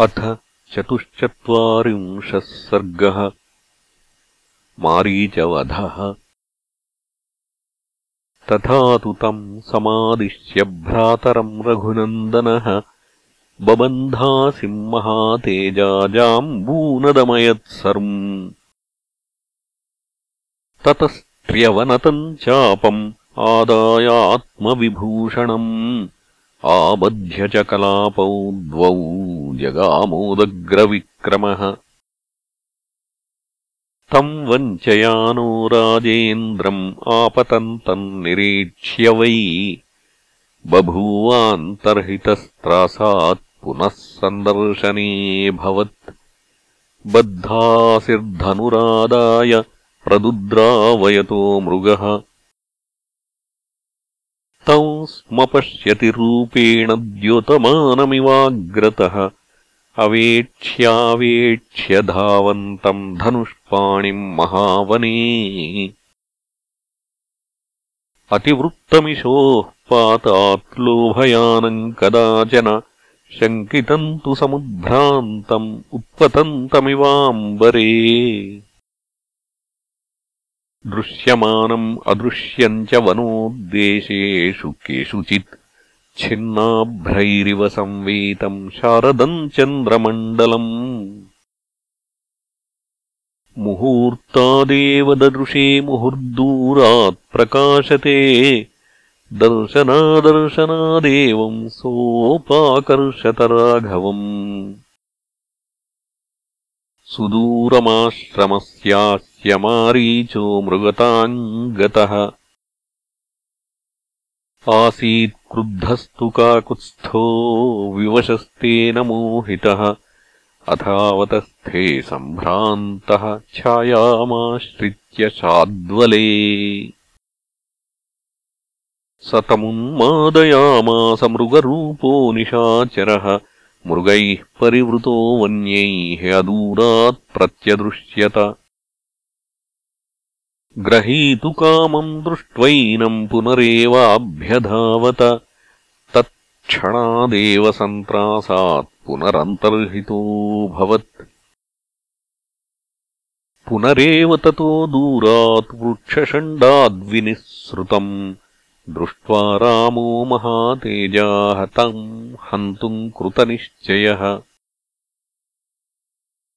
अथ चतुश्चत्वारिंशः सर्गः। मारीचवधः। तथा तु तम् समादिश्य भ्रातरम् रघुनन्दनः। बबन्धासिंमहातेजाजाम्बूनदमयत्सर्म् ततस्त्र्यवनतम् चापम् आदायात्मविभूषणम् आबध्य च कलापौ द्वौ जगामोदग्रविक्रमः। तम् वञ्चयानो राजेन्द्रम् आपतन्तम् निरीक्ष्य वै। बभूवान्तर्हितस्त्रासात् पुनः सन्दर्शनेऽभवत् बद्धासिर्धनुरादाय प्रदुद्रावयतो मृगः तौ स्म पश्यति रूपेण द्योतमानमिवाग्रतः। अवेक्ष्यावेक्ष्य धावन्तम् धनुष्पाणिम् महावने। अतिवृत्तमिशोः पातात् लोभयानम् कदाचन शङ्कितम् तु समुद्भ्रान्तम् उत्पतन्तमिवाम्बरे दृश्यमानम् अदृश्यम् च वनोद्देशेषु केषुचित् छिन्नाभ्रैरिव संवेतम् शारदम् चन्द्रमण्डलम् मुहूर्तादेव ददृशे मुहुर्दूरात् प्रकाशते दर्शनादर्शनादेवम् सोपाकर्षतराघवम् सुदूरमाश्रमस्यास्य मारीचो मृगताम् गतः आसीत् क्रुद्धस्तु काकुत्स्थो विवशस्तेन मोहितः। अथावतस्थे सम्भ्रान्तः छायामाश्रित्य शाद्वले। स तमुन्मादयामास मृगरूपो निशाचरः मृगैः परिवृतो वन्यैः अदूरात् प्रत्यदृश्यत। ग्रहीतुकामम् दृष्ट्वैनम् पुनरेवाभ्यधावत। तत्क्षणादेव सन्त्रासात् पुनरन्तर्हितोऽभवत् पुनरेव ततो दूरात् वृक्षषण्डाद्विनिःसृतम् दृष्ट्वा रामो महातेजाः तम् हन्तुम् कृतनिश्चयः।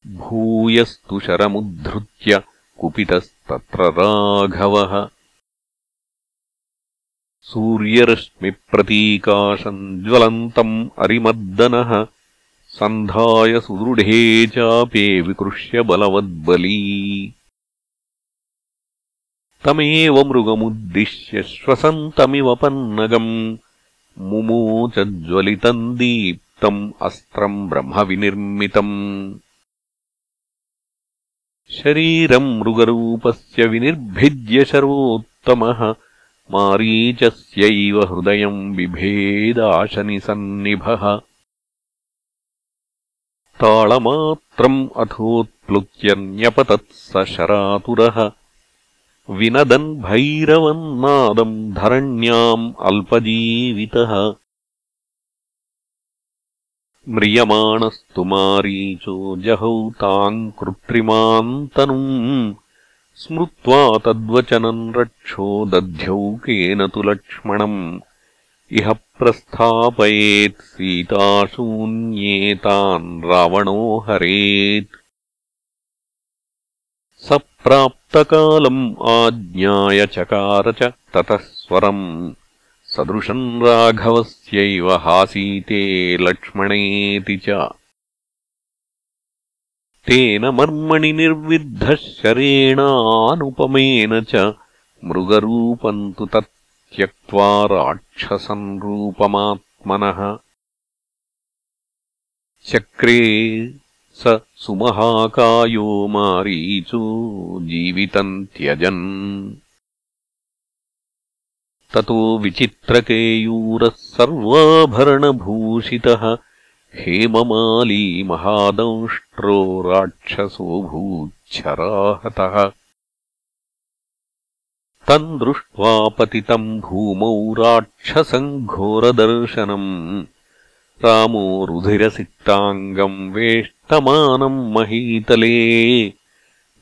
भूयस्तु शरमुद्धृत्य कुपितस्तत्र राघवः। सूर्यरश्मिप्रतीकाशम् ज्वलन्तम् अरिमर्दनः सन्धाय सुदृढे चापे विकृष्य बलवद्बली तमेव मृगमुद्दिश्य श्वसन्तमिव पन्नगम् मुमोचज्वलितम् दीप्तम् अस्त्रम् ब्रह्मविनिर्मितम्। शरीरम् मृगरूपस्य विनिर्भिद्य शरोत्तमः मारीचस्यैव हृदयम् बिभेदाशनिसन्निभः ताळमात्रम् अथोत्प्लुत्य स शरातुरः विनदन् भैरवम् नादम् धरण्याम् अल्पजीवितः। म्रियमाणस्तु मारीचो जहौ ताम् कृत्रिमाम् तनुम्। स्मृत्वा तद्वचनम् रक्षो दध्यौकेन तु लक्ष्मणम्। इह प्रस्थापयेत् सीताशून्येतान् रावणो हरेत्। स प्राप्तकालम् आज्ञाय चकार च ततः स्वरम्। सदृशम् राघवस्यैव हासीते लक्ष्मणेति च। तेन मर्मणि निर्विद्धः शरेणानुपमेन च। मृगरूपम् तु तत् त्यक्त्वा राक्षसम् रूपमात्मनः। चक्रे स सुमहाकायो मारीचो जीवितम् त्यजन् ततो विचित्रकेयूरः सर्वाभरणभूषितः हेममाली महादंष्ट्रो भूच्छराहतः। तम् दृष्ट्वा पतितम् भूमौ राक्षसम् घोरदर्शनम्। रामो रुधिरसिक्ताङ्गम् वेष्टमानम् महीतले।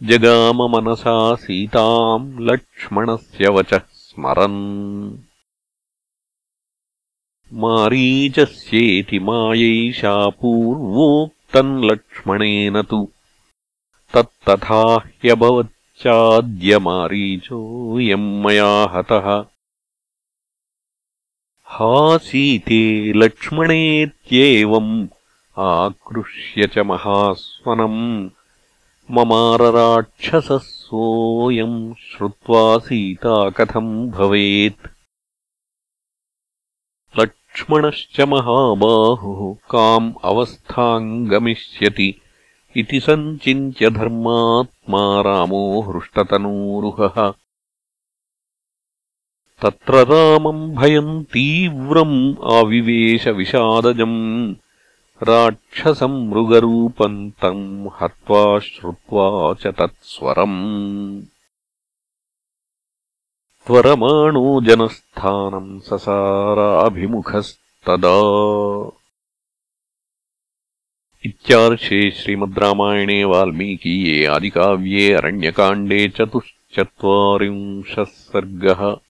जगाममनसा सीताम् लक्ष्मणस्य वचः स्मरन्। मारीचस्येति मायैषा पूर्वोक्तम् लक्ष्मणेन तु। तत्तथा ह्यभवच्चाद्यमारीचोऽयम् मया हतः। हासीते लक्ष्मणेत्येवम् आकृष्य च महास्वनम्। ममारराक्षसः सोऽयम् श्रुत्वा सीता कथम् भवेत्। लक्ष्मणश्च महाबाहुः काम् अवस्थाम् गमिष्यति इति सञ्चिन्त्य धर्मात्मा रामो हृष्टतनूरुहः। तत्र रामम् भयम् तीव्रम् आविवेशविषादजम् राक्षसम् मृगरूपम् तम् हत्वा श्रुत्वा च तत्स्वरम्। त्वरमाणो जनस्थानम् ससाराभिमुखस्तदा। इत्यार्षे श्रीमद् रामायणे वाल्मीकीये आदिकाव्ये अरण्यकाण्डे चतुश्चत्वारिंशः सर्गः